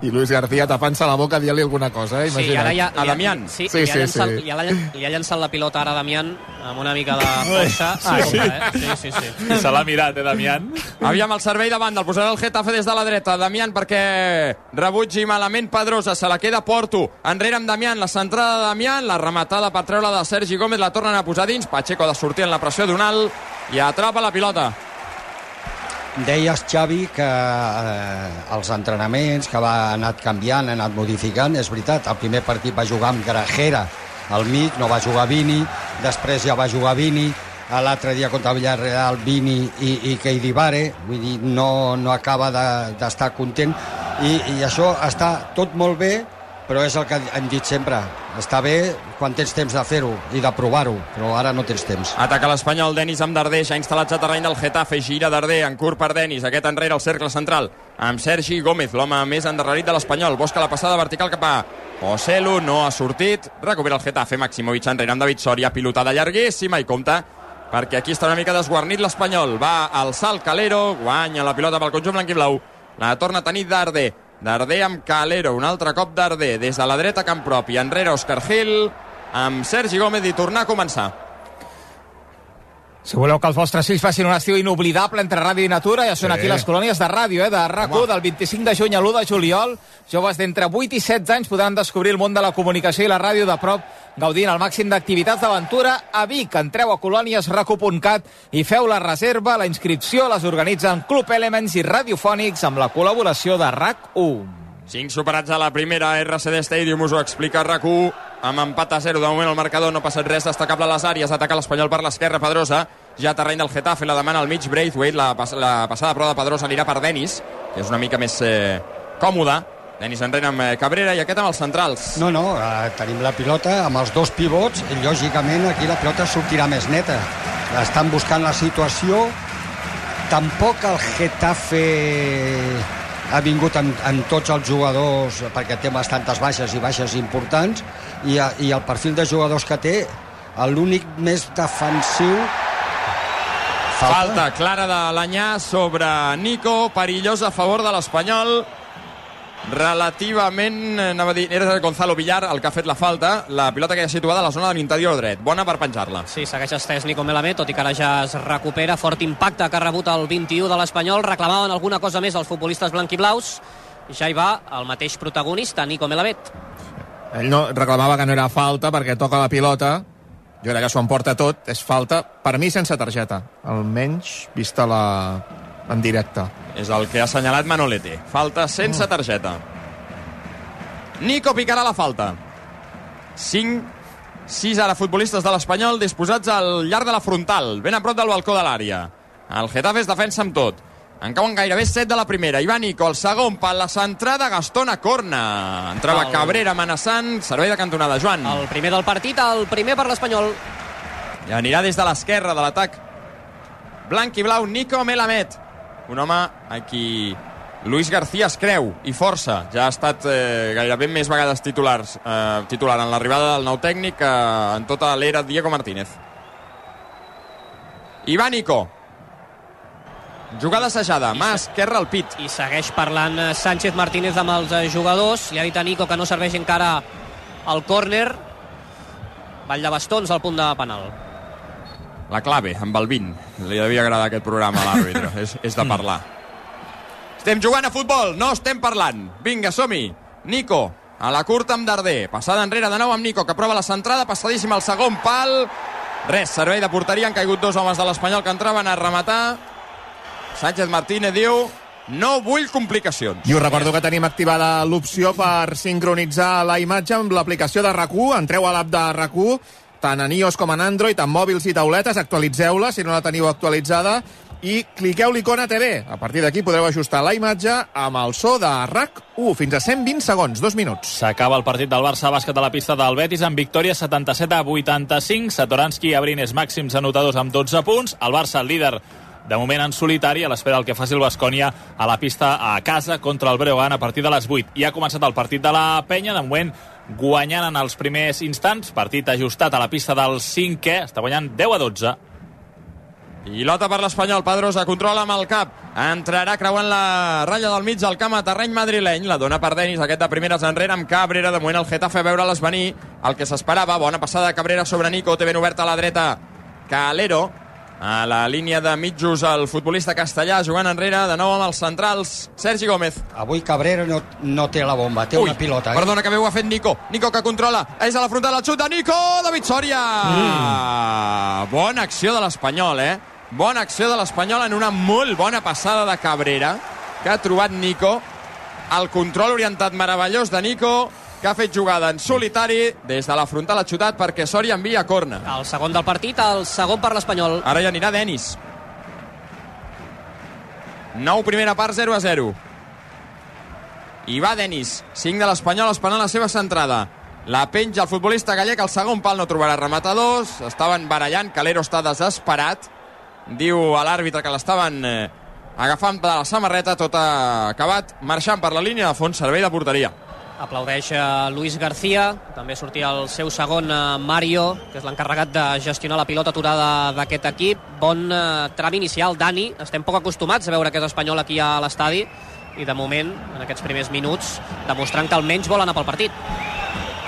I Luis García tapant-se la boca dient-li alguna cosa, eh? Sí, Imagina't. ara ja, A Damián. Sí, Sí, li, sí, ha llançat, sí. Li, ha, li ha llançat la pilota ara a Damián amb una mica de força. Ah, sí. Eh? sí, sí, sí. Se l'ha mirat, eh, Damián? Aviam el servei de banda, el posarà el Getafe des de la dreta. Damián perquè rebutgi malament Pedrosa, se la queda Porto. Enrere amb Damián, la centrada de Damián, la rematada per treure de Sergi Gómez, la tornen a posar dins. Pacheco ha de sortir en la pressió d'un alt i atrapa la pilota. Deies, Xavi, que eh, els entrenaments que va anat canviant, ha anat modificant, és veritat, el primer partit va jugar amb Grajera al mig, no va jugar Vini, després ja va jugar Vini, l'altre dia contra Villarreal, Vini i, i Keidibare, vull dir, no, no acaba de- d'estar de, content, i, i això està tot molt bé, però és el que hem dit sempre, està bé quan tens temps de fer-ho i de provar-ho, però ara no tens temps. Ataca l'Espanyol, Denis amb Darder, s'ha instal·lat a terreny del Getafe, gira Darder, en curt per Denis, aquest enrere al cercle central, amb Sergi Gómez, l'home més endarrerit de l'Espanyol, busca la passada vertical cap a Ocelo, no ha sortit, recupera el Getafe, Maximovic enrere amb David Soria, pilotada llarguíssima i compta perquè aquí està una mica desguarnit l'Espanyol, va alçar el Calero, guanya la pilota pel conjunt blanc i blau, la torna a tenir Darder, Darder amb Calero, un altre cop Darder, des de la dreta camp propi, enrere Òscar Gil, amb Sergi Gómez i tornar a començar. Si voleu que els vostres fills facin un estiu inoblidable entre ràdio i natura, ja són Sí. aquí les colònies de ràdio, eh, de RAC1, del 25 de juny a l'1 de juliol. Joves d'entre 8 i 16 anys podran descobrir el món de la comunicació i la ràdio de prop, gaudint al màxim d'activitats d'aventura a Vic. Entreu a colòniesracu.cat i feu la reserva. La inscripció les organitzen Club Elements i Radiofònics amb la col·laboració de RAC1. 5 superats a la primera, RCD Stadium us ho explica RAC1, amb empat a 0 de moment el marcador, no ha passat res destacable a les àrees, ataca l'Espanyol per l'esquerra, Pedrosa, ja terreny del Getafe, la demana al mig Braithwaite, la, pas la passada prova de Pedrosa anirà per Denis, que és una mica més eh, còmoda, Denis enrere amb eh, Cabrera i aquest amb els centrals. No, no, eh, tenim la pilota amb els dos pivots i lògicament aquí la pilota sortirà més neta. Estan buscant la situació. Tampoc el Getafe ha vingut amb, amb tots els jugadors perquè té bastantes baixes i baixes importants i, a- i el perfil de jugadors que té l'únic més defensiu Falta clara de l'Anyà sobre Nico, perillós a favor de l'Espanyol. Relativament, eh, anava a dir, era Gonzalo Villar el que ha fet la falta, la pilota que ha situada a la zona de l'interior dret, bona per penjar-la. Sí, segueix estès Nico Melamed, tot i que ara ja es recupera. Fort impacte que ha rebut el 21 de l'Espanyol. Reclamaven alguna cosa més els futbolistes blanquiblaus. I ja hi va el mateix protagonista, Nico Melamed. Ell no reclamava que no era falta perquè toca la pilota. Jo crec que s'ho emporta tot. És falta, per mi, sense targeta. Almenys vista la... en directe. És el que ha assenyalat Manolete. Falta sense targeta. Nico picarà la falta. 5, 6 ara futbolistes de l'Espanyol disposats al llarg de la frontal, ben a prop del balcó de l'àrea. El Getafe es defensa amb tot. En cauen gairebé 7 de la primera. Ivan Nico, el segon, per la centrada, Gastona Corna. Entrava El- Cabrera amenaçant, servei de cantonada. Joan. El primer del partit, el primer per l'Espanyol. I anirà des de l'esquerra de l'atac. Blanc i blau, Nico Melamed. Un home a qui Luis García es creu i força. Ja ha estat eh, gairebé més vegades titulars, eh, titular en l'arribada del nou tècnic que en tota l'era Diego Martínez. Ivánico. Jugada assajada, mà esquerra al pit. I segueix parlant eh, Sánchez Martínez amb els eh, jugadors. Li ha dit a Nico que no serveix encara el córner. Ball de bastons al punt de penal. La clave, amb el 20. Li devia agradar aquest programa a l'àrbitre. és, és de parlar. Estem jugant a futbol, no estem parlant. Vinga, som-hi. Nico, a la curta amb Darder. Passada enrere de nou amb Nico, que prova la centrada, passadíssima al segon pal. Res, servei de porteria, han caigut dos homes de l'Espanyol que entraven a rematar. Sánchez Martínez diu no vull complicacions. I us recordo que tenim activada l'opció per sincronitzar la imatge amb l'aplicació de rac Entreu a l'app de rac tant en iOS com en Android, amb mòbils i tauletes, actualitzeu-la si no la teniu actualitzada i cliqueu l'icona TV. A partir d'aquí podreu ajustar la imatge amb el so de RAC1 fins a 120 segons, dos minuts. S'acaba el partit del Barça bàsquet a la pista del Betis amb victòria 77 a 85. Satoranski i Abrines màxims anotadors amb 12 punts. El Barça, líder de moment en solitari, a l'espera del que faci el Bascònia a la pista a casa contra el Breogán a partir de les 8. I ha començat el partit de la penya, de moment guanyant en els primers instants, partit ajustat a la pista del 5è, està guanyant 10 a 12. Pilota per l'Espanyol, Pedrosa controla amb el cap, entrarà creuant la ratlla del mig del camp a terreny madrileny, la dona per Denis, aquest de primeres enrere amb Cabrera, de moment el Getafe a veure-les venir, el que s'esperava, bona passada de Cabrera sobre Nico, té ben oberta a la dreta. Calero, a la línia de mitjos el futbolista castellà jugant enrere, de nou amb els centrals Sergi Gómez. Avui Cabrera no, no té la bomba, té Ui, una pilota. Eh? Perdona, que bé ho ha fet Nico. Nico que controla. És a la frontal el xut de Nico. David Soria. Mm. Bona acció de l'Espanyol, eh? Bona acció de l'Espanyol en una molt bona passada de Cabrera que ha trobat Nico. El control orientat meravellós de Nico que ha fet jugada en solitari des de la frontal ha xutat perquè Soria envia corna. El segon del partit, el segon per l'Espanyol. Ara ja anirà Denis. 9 primera part, 0 a 0. I va Denis, 5 de l'Espanyol esperant la seva centrada. La penja el futbolista gallec, el segon pal no trobarà rematadors, estaven barallant, Calero està desesperat, diu a l'àrbitre que l'estaven eh, agafant de la samarreta, tot acabat marxant per la línia de fons, servei de porteria. Aplaudeix a Luis García, també sortia el seu segon eh, Mario, que és l'encarregat de gestionar la pilota aturada d'aquest equip. Bon eh, tram inicial, Dani. Estem poc acostumats a veure aquest espanyol aquí a l'estadi i de moment, en aquests primers minuts, demostrant que almenys vol anar pel partit.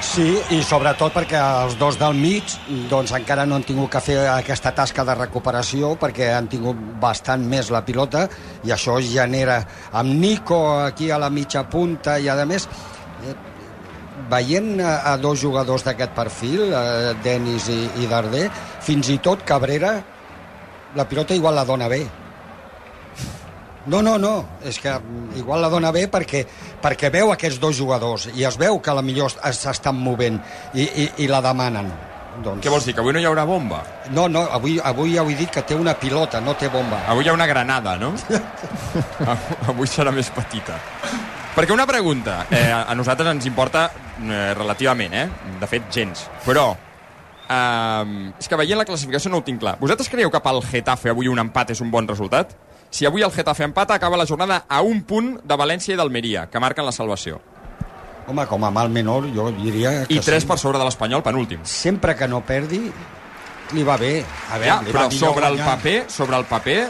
Sí, i sobretot perquè els dos del mig doncs encara no han tingut que fer aquesta tasca de recuperació perquè han tingut bastant més la pilota i això genera amb Nico aquí a la mitja punta i a més eh, veient a, a dos jugadors d'aquest perfil, eh, Denis i, i Darder, fins i tot Cabrera la pilota igual la dona bé no, no, no, és que igual la dona bé perquè, perquè veu aquests dos jugadors i es veu que a la millor s'estan movent i, i, i la demanen. Doncs... Què vols dir, que avui no hi haurà bomba? No, no, avui, avui ja ho he dit que té una pilota, no té bomba. Avui hi ha una granada, no? avui serà més petita. Perquè una pregunta, eh, a nosaltres ens importa eh, relativament, eh? De fet, gens. Però, eh, és que veient la classificació no ho tinc clar. Vosaltres creieu que pel Getafe avui un empat és un bon resultat? Si avui el Getafe empata, acaba la jornada a un punt de València i d'Almeria, que marquen la salvació. Home, com a mal menor, jo diria que... I tres sí. per sobre de l'Espanyol, penúltim. Sempre que no perdi, li va bé. A veure, Ja, li però va sobre el guanyar. paper, sobre el paper,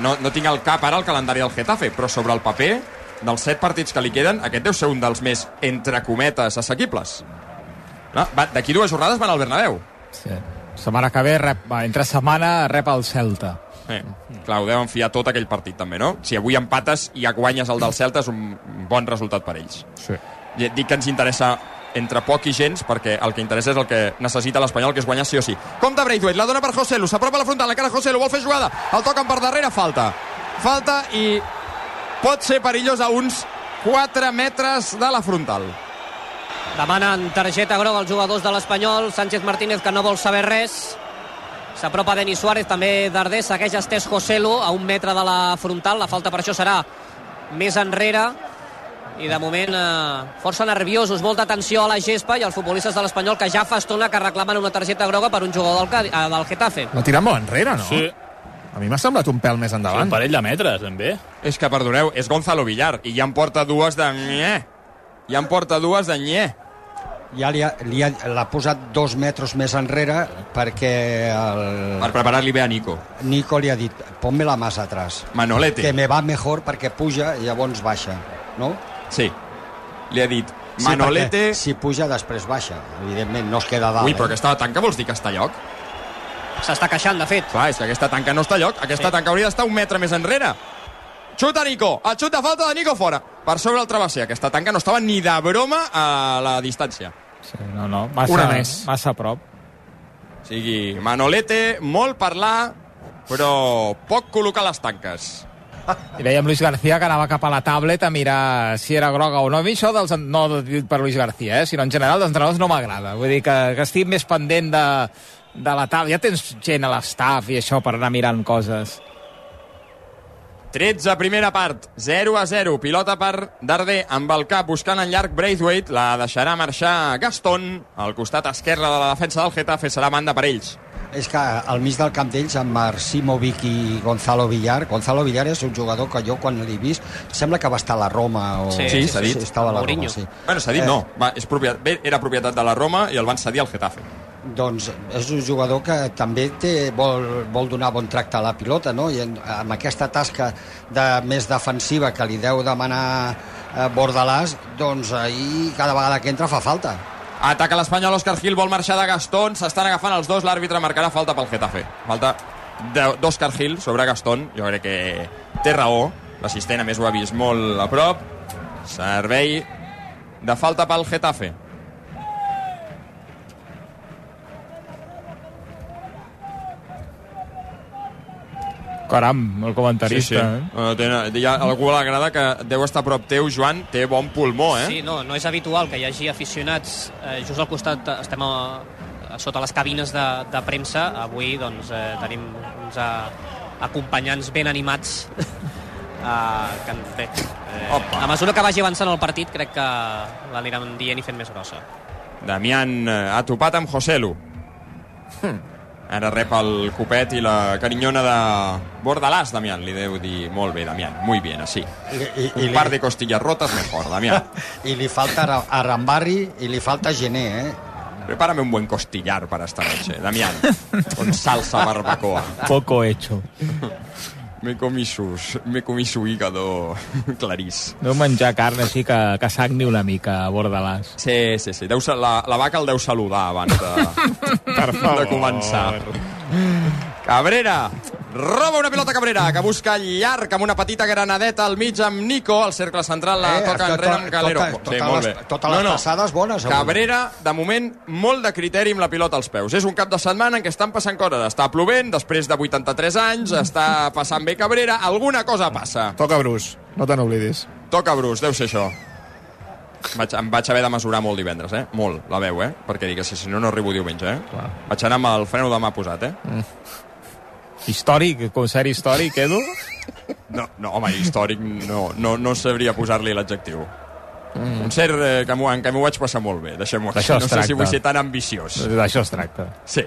no, no tinc al cap ara el calendari del Getafe, però sobre el paper, dels set partits que li queden, aquest deu ser un dels més, entre cometes, assequibles. No, D'aquí dues jornades van al Bernabéu. Sí. Setmana que ve, rep, va, entre setmana, rep el Celta. Eh, clar, ho deuen fiar tot aquell partit també, no? Si avui empates i ja guanyes el del Celta és un bon resultat per ells. Sí. Dic que ens interessa entre poc i gens, perquè el que interessa és el que necessita l'Espanyol, que és guanyar sí o sí. Compte Braithwaite, la dona per José Lu, s'apropa a la frontal, encara José Lu vol fer jugada, el toquen per darrere, falta. Falta i pot ser perillós a uns 4 metres de la frontal. Demanen targeta groga als jugadors de l'Espanyol. Sánchez Martínez, que no vol saber res. S'apropa Denis Suárez, també Darder. Segueix Estés Joselu a un metre de la frontal. La falta per això serà més enrere. I de moment eh, força nerviosos, molta tensió a la gespa i els futbolistes de l'Espanyol que ja fa estona que reclamen una targeta groga per un jugador del, eh, del Getafe. L'ha tirat molt enrere, no? Sí, A mi m'ha semblat un pèl més sí, un endavant. parell de metres, ben bé. És que, perdoneu, és Gonzalo Villar, i ja em porta dues de nye. Ja em porta dues de nye. Ja li ha, li ha, l'ha posat dos metres més enrere perquè el Per preparar-li bé a Nico. Nico li ha dit ponme la massa atrás. Manolete. Que me va mejor perquè puja i llavors baixa, no? Sí. Li ha dit Manolete... Sí, si puja després baixa, evidentment, no es queda dalt. Ui, però eh? aquesta tanca vols dir que està a lloc? S'està queixant, de fet. Clar, és que aquesta tanca no està a lloc. Aquesta Sí. tanca hauria d'estar un metre més enrere. Xuta Nico. El xut de falta de Nico fora. Per sobre el travesser. Aquesta tanca no estava ni de broma a la distància. Sí, no, no, massa, Una més. més. massa a prop. O sigui, Manolete, molt parlar, però poc col·locar les tanques. I veiem Luis García que anava cap a la tablet a mirar si era groga o no. A mi això dels, no dit per Luis García, eh, sinó en general dels entrenadors no m'agrada. Vull dir que, que estic més pendent de, de la tablet. Ja tens gent a l'estaf i això per anar mirant coses. 13, primera part, 0 a 0. Pilota per Darder amb el cap buscant en llarg Braithwaite. La deixarà marxar Gaston. Al costat esquerre de la defensa del Getafe serà banda per ells. és que al mig del camp d'ells, amb Marcimovic i Gonzalo Villar, Gonzalo Villar és un jugador que jo quan l'he vist, sembla que va estar a la Roma. O... Sí, Sí, s'ha dit. estava a la. Roma, sí. Bueno, s'ha dit Eh, no. Va, és propietat, bé, era propietat de la Roma i el van cedir al Getafe. Doncs és un jugador que també té, vol, vol donar bon tracte a la pilota, no? I en, amb aquesta tasca de, més defensiva que li deu demanar eh, Bordalàs, doncs ahir cada vegada que entra fa falta. Ataca l'Espanyol, Òscar Gil vol marxar de Gastón, s'estan agafant els dos, l'àrbitre marcarà falta pel Getafe. Falta d'Òscar Gil sobre Gastón, jo crec que té raó, l'assistent a més ho ha vist molt a prop, servei de falta pel Getafe. Caram, el comentarista. Eh? Uh, tenen, hi ha algú a la grada que deu estar a prop teu, Joan, té bon pulmó, eh? Sí, no, no és habitual que hi hagi aficionats eh, just al costat, estem a, a sota les cabines de, de premsa, avui doncs eh, tenim uns eh, acompanyants ben animats eh, que han fet. Eh, Opa. a mesura que vagi avançant el partit crec que l'aniran dient i fent més grossa. Damián eh, ha topat amb Joselu. Ara rep el copet i la carinyona de Bordalàs, Damián. Li deu dir molt bé, Damián. Muy bien, así. I, i, Un par de costillas rotas mejor, Damián. I li falta Ara- Arambarri i li falta Gené, eh? Prepárame un buen costillar para esta noche, Damián. Con salsa barbacoa. Poco hecho. Me comí, sus, me comí su hígado clarís. Deu menjar carn així que, que sagni una mica a Bordalàs. Sí, sí, sí. Deu, la, la vaca el deu saludar abans de, Per de començar. Cabrera, roba una pilota Cabrera, que busca llarg amb una petita granadeta al mig amb Nico, al cercle central la Eh, toca tota- enrere amb Calero. tota- totes les- totes les passades bones, avui. Cabrera, de moment, molt de criteri amb la pilota als peus. És un cap de setmana en què estan passant coses. Està plovent, després de 83 anys, està passant bé Cabrera, alguna cosa passa. Toca Bruce, no te n'oblidis. Toca Bruce, deu ser això. Vaig, em vaig haver de mesurar molt divendres, eh? Molt, la veu, eh? Perquè digues, si no, no arribo diumenge, eh? Clar. Vaig anar amb el freno de mà posat, eh? Històric, concert històric, Edu? No, no home, històric no, no, no sabria posar-li l'adjectiu. Mm. Un cert eh, que m'ho m'ho vaig passar molt bé, deixem-ho així. No sé si tracta. vull ser tan ambiciós. D'això es tracta. Sí.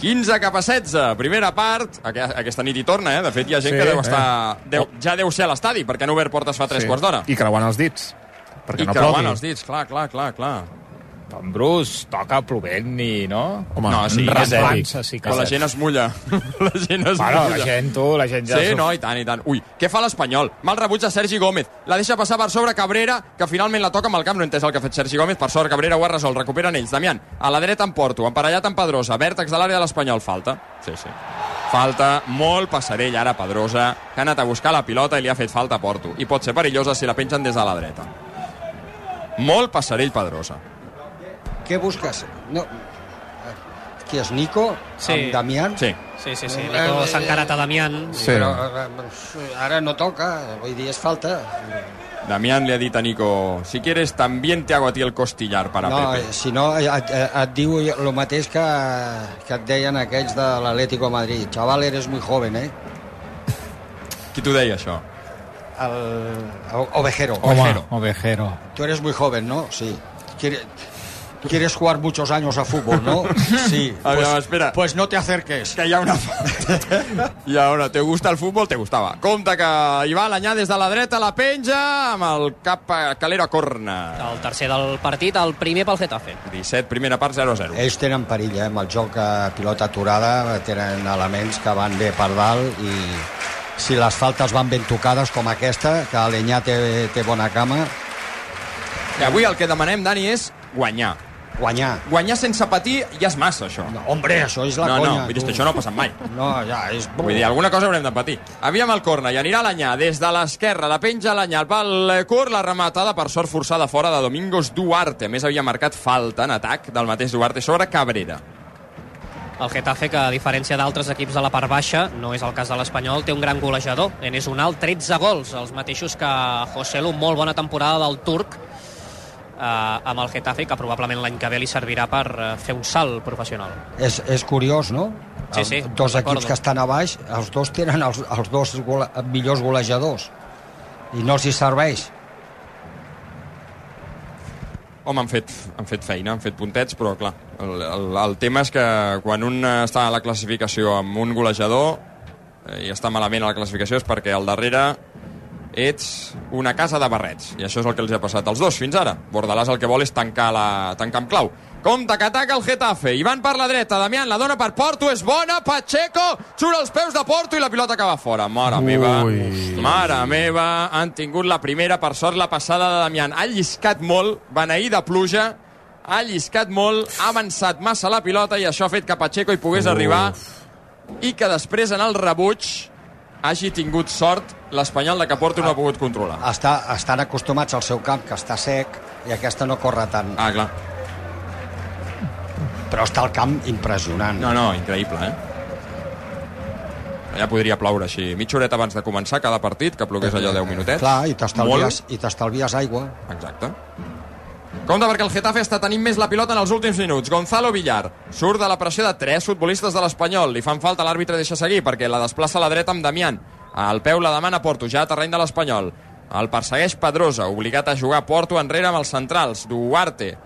15 cap a 16, primera part. Aqu- Aquesta nit hi torna, eh? De fet, hi ha gent Sí, que deu eh. estar... Deu, ja deu ser a l'estadi, perquè han obert portes fa 3 quarts d'hora. I creuant els dits. Perquè I no creuant plogui. els dits, clar, clar, clar, clar. En Bruce toca plovent i, no? Home, No, sí, en és revança, sí que Però la gent es mulla. la gent es Bueno, mulla. la gent, tu, la gent ja... Sí, no, i tant, i tant. Ui, què fa l'Espanyol? Mal rebuig de Sergi Gómez. La deixa passar per sobre Cabrera, que finalment la toca amb el camp. No entès el que ha fet Sergi Gómez. Per sort, Cabrera ho ha resolt. Recuperen ells. Damián, a la dreta en Porto, emparellat amb Pedrosa. Vèrtex de l'àrea de l'Espanyol. Falta. Sí, sí. Falta, molt passarell ara Pedrosa, que ha anat a buscar la pilota i li ha fet falta a Porto. I pot ser perillosa si la pengen des de la dreta. Molt passarell Pedrosa. Què busques? No. Qui és, Nico? Sí. Damián? Sí. Sí, sí, sí. Nico s'ha encarat a Damián. Sí. Però eh, ara no toca, vull dir, és falta. Damián le ha dit a Nico, si quieres también te hago a ti el costillar para no, Pepe. eh, si no, et, et, diu el mateix que, que et deien aquells de l'Atlético de Madrid. Chaval, eres muy joven, eh? Qui t'ho deia, això? El, Ovejero. Ovejero. Ovejero. Tú eres muy joven, ¿no? Sí. Quiere- ¿Quieres jugar muchos años a fútbol, no? Sí. A Pues, ver, espera. pues no te acerques. que hi ha una I ara, te gusta el futbol? Te gustava. Compte que hi va l'anyà des de la dreta, la penja, amb el cap a Calero a corna. El tercer del partit, el primer pel Getafe. 17, primera part, 0-0. Ells tenen perill, eh? Amb el joc a pilota aturada tenen elements que van bé per dalt i si les faltes van ben tocades com aquesta, que l'Enyà té, té bona cama, I avui el que demanem, Dani, és guanyar. Guanyar. Guanyar sense patir ja és massa, això. No, hombre, això és la no, conya. no, tu. que això no ha passat mai. No, ja, és... Vull dir, alguna cosa haurem de patir. Aviam el corna i anirà l'anyà des de l'esquerra, la penja l'anyà, el pal curt, la rematada per sort forçada fora de Domingos Duarte. A més, havia marcat falta en atac del mateix Duarte sobre Cabrera. El Getafe, que a diferència d'altres equips de la part baixa, no és el cas de l'Espanyol, té un gran golejador. Enes Unal, 13 gols, els mateixos que José Lu, molt bona temporada del turc, eh, amb el Getafe, que probablement l'any que ve li servirà per eh, fer un salt professional. És, és curiós, no? Sí, sí, Els dos equips que estan a baix, els dos tenen els, els dos gole, millors golejadors i no els hi serveix. Home, han fet, han fet feina, han fet puntets, però clar, el, el, el tema és que quan un està a la classificació amb un golejador eh, i està malament a la classificació és perquè al darrere ets una casa de barrets. I això és el que els ha passat als dos fins ara. Bordalàs el que vol és tancar, la, tancar amb clau. Compte que ataca el Getafe. Ivan per la dreta, Damián la dona per Porto, és bona, Pacheco, xura els peus de Porto i la pilota acaba fora. Mare Ui. meva, mare meva, han tingut la primera, per sort la passada de Damián. Ha lliscat molt, beneïda pluja, ha lliscat molt, ha avançat massa la pilota i això ha fet que Pacheco hi pogués arribar i que després en el rebuig hagi tingut sort l'Espanyol de que Porto no ha pogut controlar. Està, estan acostumats al seu camp, que està sec, i aquesta no corre tant. Ah, clar. Però està el camp impressionant. No, no, increïble, eh? Ja podria ploure així. Mitja horeta abans de començar cada partit, que plogués allò 10 minutets. Clar, i t'estalvies Molt. i t'estalvies aigua. Exacte. Compte perquè el Getafe està tenint més la pilota en els últims minuts. Gonzalo Villar surt de la pressió de tres futbolistes de l'Espanyol. Li fan falta, l'àrbitre deixa seguir perquè la desplaça a la dreta amb Damián. Al peu la demana Porto, ja a terreny de l'Espanyol. El persegueix Pedrosa, obligat a jugar Porto enrere amb els centrals. Duarte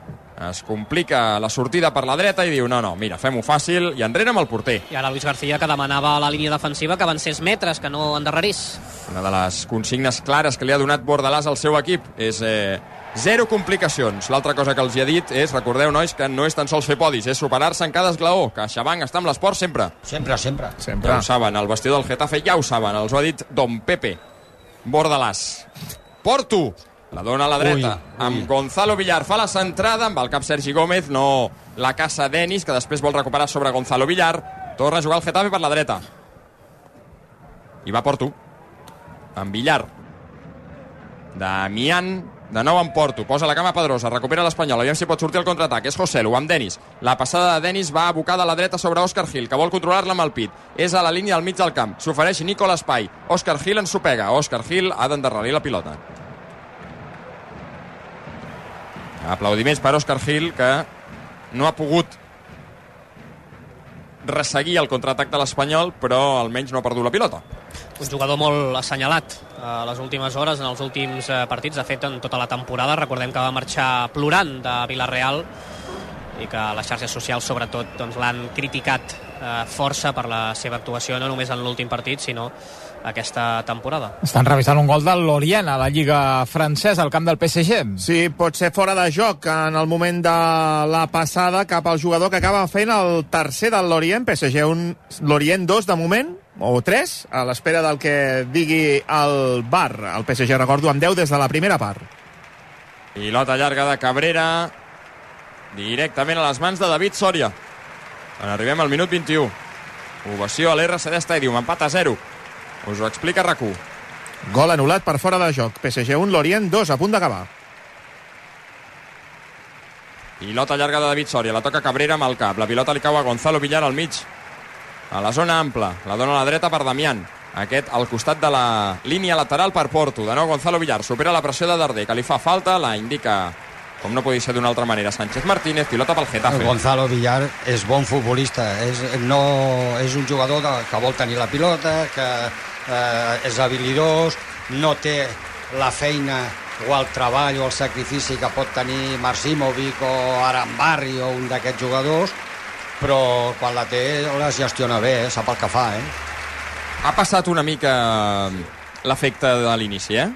es complica la sortida per la dreta i diu no, no, mira, fem-ho fàcil i enrere amb el porter. I ara Luis García que demanava a la línia defensiva que avancés metres, que no endarrerís. Una de les consignes clares que li ha donat Bordalàs al seu equip és eh, zero complicacions. L'altra cosa que els hi ha dit és, recordeu, nois, que no és tan sols fer podis, és superar-se en cada esglaó, que Xabanc està amb l'esport sempre. Sempre, sempre. Sempre. Ja ho saben, el vestidor del Getafe ja ho saben, els ho ha dit Don Pepe. Bordalàs. Porto, la dona a la dreta, Ui, ui. amb Gonzalo Villar. Fa la centrada amb el cap Sergi Gómez, no la caça Denis, que després vol recuperar sobre Gonzalo Villar. Torna a jugar el Getafe per la dreta. I va Porto. Amb Villar. Damián, de nou en Porto, posa la cama Pedrosa, recupera l'Espanyol, aviam si pot sortir el contraatac, és Joselu amb Denis, la passada de Denis va abocada a la dreta sobre Òscar Gil, que vol controlar-la amb el pit, és a la línia del mig del camp, s'ofereix Nicolas Pai, Òscar Gil ensopega, Òscar Gil ha d'endarrerir la pilota. Aplaudiments per Òscar Gil, que no ha pogut resseguir el contraatac de l'Espanyol, però almenys no ha perdut la pilota. Un jugador molt assenyalat a les últimes hores, en els últims eh, partits, de fet, en tota la temporada. Recordem que va marxar plorant de Villarreal i que les xarxes socials, sobretot, doncs, l'han criticat eh, força per la seva actuació, no només en l'últim partit, sinó aquesta temporada. Estan revisant un gol del Lorient a la Lliga Francesa al camp del PSG. Sí, pot ser fora de joc en el moment de la passada cap al jugador que acaba fent el tercer del Lorient, PSG un Lorient 2 de moment, o 3, a l'espera del que digui el bar. El PSG, recordo, amb 10 des de la primera part. Pilota llarga de Cabrera directament a les mans de David Sòria. En arribem al minut 21. Ovació a l'RCD Stadium, empat a 0. Us ho explica RAC1. Gol anul·lat per fora de joc. PSG 1, Lorient 2, a punt d'acabar. Pilota llarga de David Sòria, la toca Cabrera amb el cap. La pilota li cau a Gonzalo Villar al mig. A la zona ampla, la dona a la dreta per Damián. Aquest al costat de la línia lateral per Porto. De nou Gonzalo Villar, supera la pressió de Darder, que li fa falta, la indica com no podia ser d'una altra manera. Sánchez Martínez, pilota pel Getafe. Gonzalo Villar és bon futbolista, és, no, és un jugador de, que vol tenir la pilota, que eh, és habilidós, no té la feina o el treball o el sacrifici que pot tenir Marcimovic o Arambarri o un d'aquests jugadors, però quan la té la gestiona bé, eh? sap el que fa, eh? Ha passat una mica l'efecte de l'inici, eh?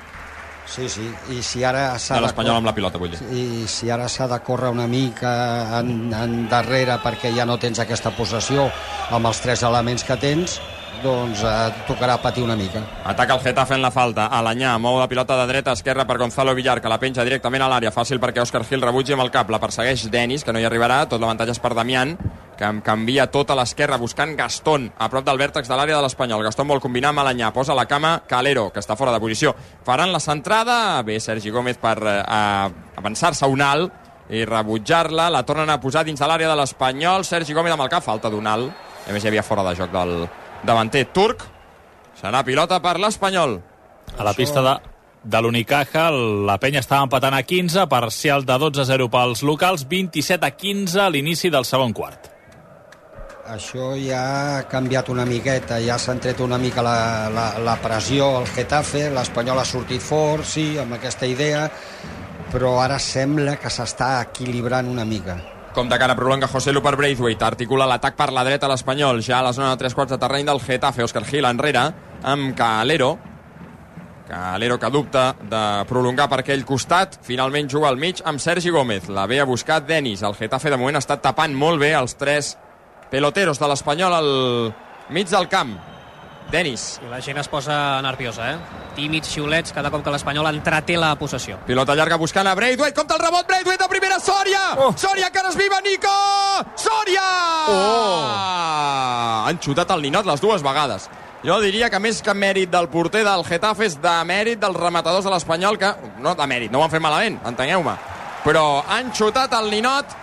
Sí, sí, i si ara s'ha De l'Espanyol amb la pilota, vull dir. i si ara s'ha de córrer una mica en, en darrere perquè ja no tens aquesta possessió amb els tres elements que tens doncs eh, tocarà patir una mica Ataca el Getafe en la falta. Alanyà mou la pilota de dreta a esquerra per Gonzalo Villar, que la penja directament a l'àrea. Fàcil perquè Òscar Gil rebutgi amb el cap. La persegueix Denis, que no hi arribarà. Tot l'avantatge és per Damián, que canvia tot a l'esquerra buscant Gastón, a prop del vèrtex de l'àrea de l'Espanyol. Gastón vol combinar amb Alanyà. Posa la cama Calero, que està fora de posició. Faran la centrada. Bé, Sergi Gómez per eh, avançar-se un alt i rebutjar-la. La tornen a posar dins de l'àrea de l'Espanyol. Sergi Gómez amb el cap. Falta d'un alt. A més, hi havia fora de joc del davanter turc. Serà pilota per l'Espanyol. A la pista de, de l'Unicaja, la penya estava empatant a 15, parcial de 12 a 0 pels locals, 27 a 15 a l'inici del segon quart. Això ja ha canviat una miqueta ja s'han tret una mica la, la, la pressió al Getafe l'Espanyol ha sortit fort, sí, amb aquesta idea però ara sembla que s'està equilibrant una mica. Com de cara prolonga José Lu per Braithwaite, articula l'atac per la dreta a l'Espanyol, ja a la zona de tres quarts de terreny del Getafe, Òscar Gil enrere, amb Calero, Calero que dubta de prolongar per aquell costat, finalment juga al mig amb Sergi Gómez, la ve a buscar Denis, el Getafe de moment ha estat tapant molt bé els tres peloteros de l'Espanyol al mig del camp. Denis, I la gent es posa nerviosa, eh? Tímids xiulets cada cop que l'Espanyol entreté la possessió. Pilota llarga buscant a Braithwaite. Compte el rebot. Braithwaite de primera. Sòria! Oh. Sòria, que ara es viva, Nico! Sòria! Oh! Han xutat el ninot les dues vegades. Jo diria que més que mèrit del porter del Getafe és de mèrit dels rematadors de l'Espanyol que... No de mèrit, no ho han fet malament, entengueu-me. Però han xutat el ninot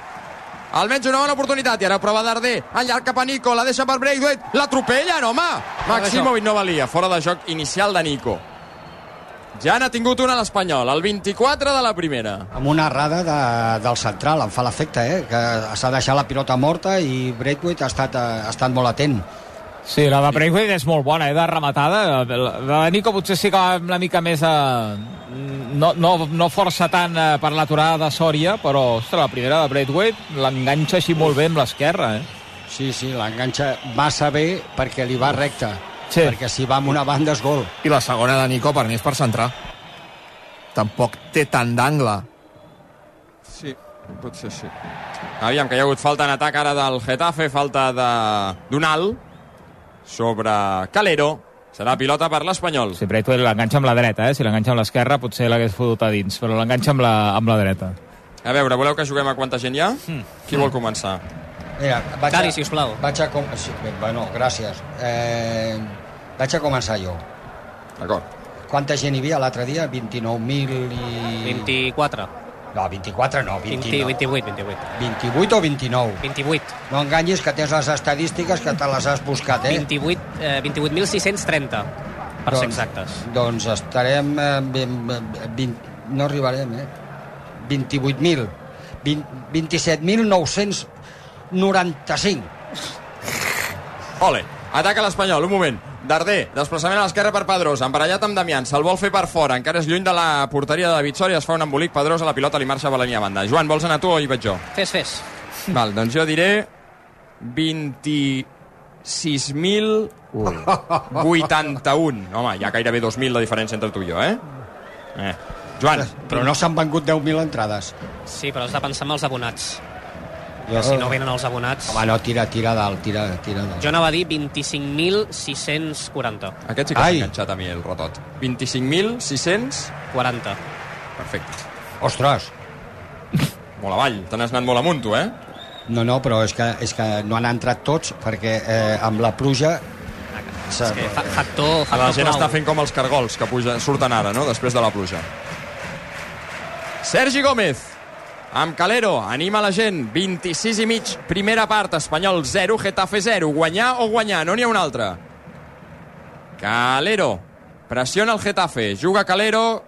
almenys una bona oportunitat i ara prova Darder en llarg cap a Nico, la deixa per Braithwaite l'atropellen, home! Maximovic no valia, fora de joc inicial de Nico ja n'ha tingut una a l'Espanyol, el 24 de la primera. Amb una errada de, del central, em fa l'efecte, eh? que s'ha deixat la pilota morta i Braithwaite ha estat, ha estat molt atent. Sí, la de Braithwaite és molt bona, eh, de rematada. La de Nico potser sí que va una mica més a... No, no, no força tant eh, per l'aturada de Sòria, però, ostres, la primera de Braithwaite l'enganxa així molt bé amb l'esquerra, eh? Sí, sí, l'enganxa massa bé perquè li va recta. Sí. Perquè si va amb una banda és gol. I la segona de Nico per mi és per centrar. Tampoc té tant d'angle. Sí, potser sí. Aviam, que hi ha hagut falta en atac ara del Getafe, falta de d'un alt sobre Calero. Serà pilota per l'Espanyol. Sí, Braithwaite l'enganxa amb la dreta, eh? Si l'enganxa amb l'esquerra potser l'hagués fotut a dins, però l'enganxa amb, la, amb la dreta. A veure, voleu que juguem a quanta gent hi ha? Qui vol començar? Mira, vaig Cari, a, sisplau. Vaig a... Com... Sí, bé, bueno, gràcies. Eh, vaig a començar jo. D'acord. Quanta gent hi havia l'altre dia? 29.000 i... 24. No, 24 no, 20, 29. 28, 28. 28 o 29? 28. No enganyis que tens les estadístiques que te les has buscat, eh? 28, eh, 28.630, per ser exactes. Doncs estarem... Eh, ben, ben, 20, no arribarem, eh? 28.000. 20 27.995. Ole, ataca l'Espanyol, un moment. Darder, desplaçament a l'esquerra per Pedrosa, emparellat amb Damián, se'l vol fer per fora, encara és lluny de la porteria de David Soria, es fa un embolic Pedrosa, la pilota li marxa a Balenia a banda. Joan, vols anar tu o hi vaig jo? Fes, fes. Val, doncs jo diré 26.081. Home, hi ha gairebé 2.000 de diferència entre tu i jo, eh? eh. Joan, Però no s'han vengut 10.000 entrades. Sí, però has de pensar en els abonats. Jo, Si no venen els abonats... Home, no, tira, tira dalt, tira, tira dalt. Jo anava a dir 25.640. aquest sí que s'ha Ai. enganxat a mi el rotot. 25.600... 40. Perfecte. Ostres! Molt avall, te n'has anat molt amunt, tu, eh? No, no, però és que, és que no han entrat tots perquè eh, amb la pluja... És que fa, factor, La factor gent clau. està fent com els cargols que puja, surten ara, no?, després de la pluja. Sergi Gómez, amb Calero, anima la gent, 26 i mig, primera part, Espanyol 0, Getafe 0, guanyar o guanyar, no n'hi ha un altre. Calero, pressiona el Getafe, juga Calero,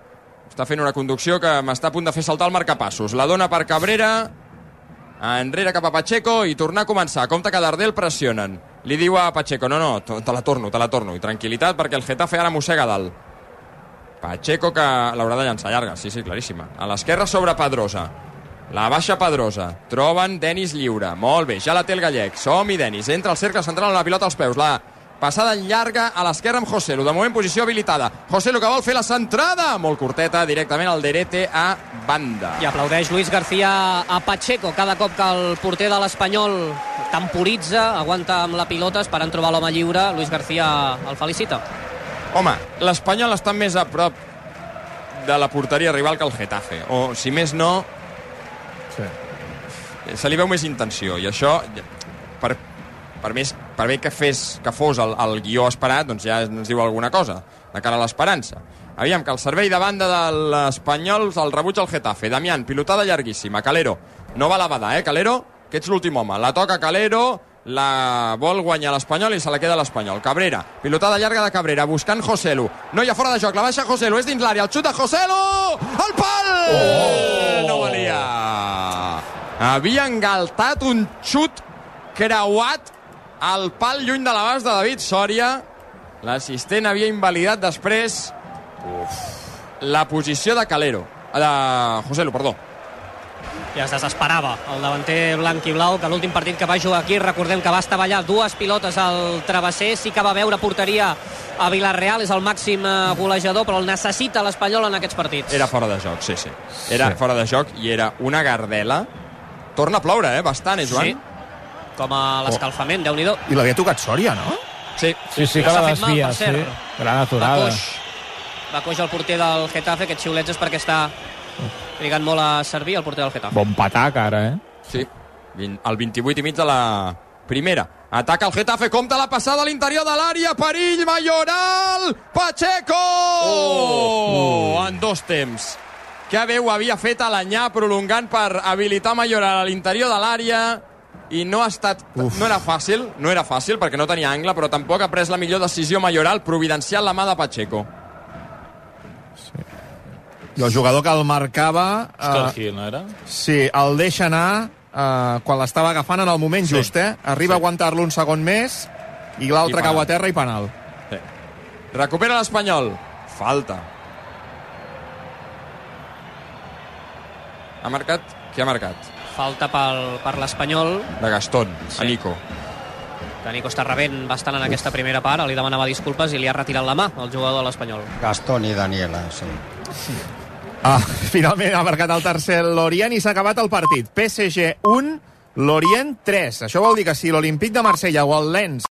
està fent una conducció que m'està a punt de fer saltar el marcapassos, la dona per Cabrera, enrere cap a Pacheco i tornar a començar. Compte que Dardel pressionen. Li diu a Pacheco, no, no, te la torno, te la torno. I tranquil·litat perquè el Getafe ara mossega dalt. Pacheco que l'haurà de llançar llarga, sí, sí, claríssima. A l'esquerra sobre Pedrosa. La baixa Pedrosa. Troben Denis lliure. Molt bé, ja la té el gallec. Som-hi, Denis. Entra al cercle central amb la pilota als peus. La passada llarga a l'esquerra amb Joselu. De moment posició habilitada. Joselu que vol fer la centrada. Molt curteta, directament al Derete a banda. I aplaudeix Luis García a Pacheco cada cop que el porter de l'Espanyol temporitza, aguanta amb la pilota esperant trobar l'home lliure. Luis García el felicita. Home, l'Espanyol està més a prop de la porteria rival que el Getafe. O, si més no, se li veu més intenció. I això, per, per, més, per bé que, fes, que fos el, el guió esperat, doncs ja ens diu alguna cosa de cara a l'esperança. Aviam, que el servei de banda de l'Espanyol el rebutja el Getafe. Damián, pilotada llarguíssima. Calero, no va la bada, eh, Calero? Que ets l'últim home. La toca Calero, la vol guanyar l'Espanyol i se la queda l'Espanyol. Cabrera, pilotada llarga de Cabrera, buscant Joselu. No hi ha fora de joc, la baixa Joselu, és dins l'àrea, el xut de Joselu! El pal! Oh! No valia! Havia engaltat un xut creuat al pal lluny de l'abast de David Sòria. L'assistent havia invalidat després Uf. la posició de Calero. de José Lu, perdó. Ja es desesperava el davanter blanc i blau, que l'últim partit que va jugar aquí, recordem que va estavellar dues pilotes al travesser, sí que va veure porteria a Villarreal, és el màxim eh, golejador, però el necessita l'Espanyol en aquests partits. Era fora de joc, sí, sí. Era sí. fora de joc i era una gardela. Torna a ploure, eh? Bastant, eh, Joan? Sí, com a l'escalfament, déu nhi I l'havia tocat Sòria, no? Sí. Sí, sí, que la desvia, sí. Gran aturada. Va coix, va coix el porter del Getafe, aquests xiulets és perquè està trigant molt a servir el porter del Getafe. Bon patac, ara, eh? Sí, el 28 i mig de la primera. Ataca el Getafe, compta la passada a l'interior de l'àrea, perill, Mayoral, Pacheco! Oh! En dos temps. Que bé ho havia fet a l'anyà prolongant per habilitar Mayoral a l'interior de l'àrea i no ha estat... Uf. No era fàcil, no era fàcil perquè no tenia angle, però tampoc ha pres la millor decisió Mayoral, providencial la mà de Pacheco. I el jugador que el marcava... Scott eh, Hill, no era? sí, el deixa anar eh, quan l'estava agafant en el moment Sí. just, eh? Arriba Sí. a aguantar-lo un segon més i l'altre cau a terra i penal. Sí. Recupera l'Espanyol. Falta. Ha marcat... Qui ha marcat? Falta pel, per l'Espanyol, De Gastón, Sí. a Nico. que Nico està rebent bastant en aquesta primera part, li demanava disculpes i li ha retirat la mà el jugador de l'Espanyol. Gastón i Daniela, sí. Ah, finalment ha marcat el tercer l'Orient i s'ha acabat el partit. PSG 1, l'Orient 3. Això vol dir que si l'Olimpíc de Marsella o el Lens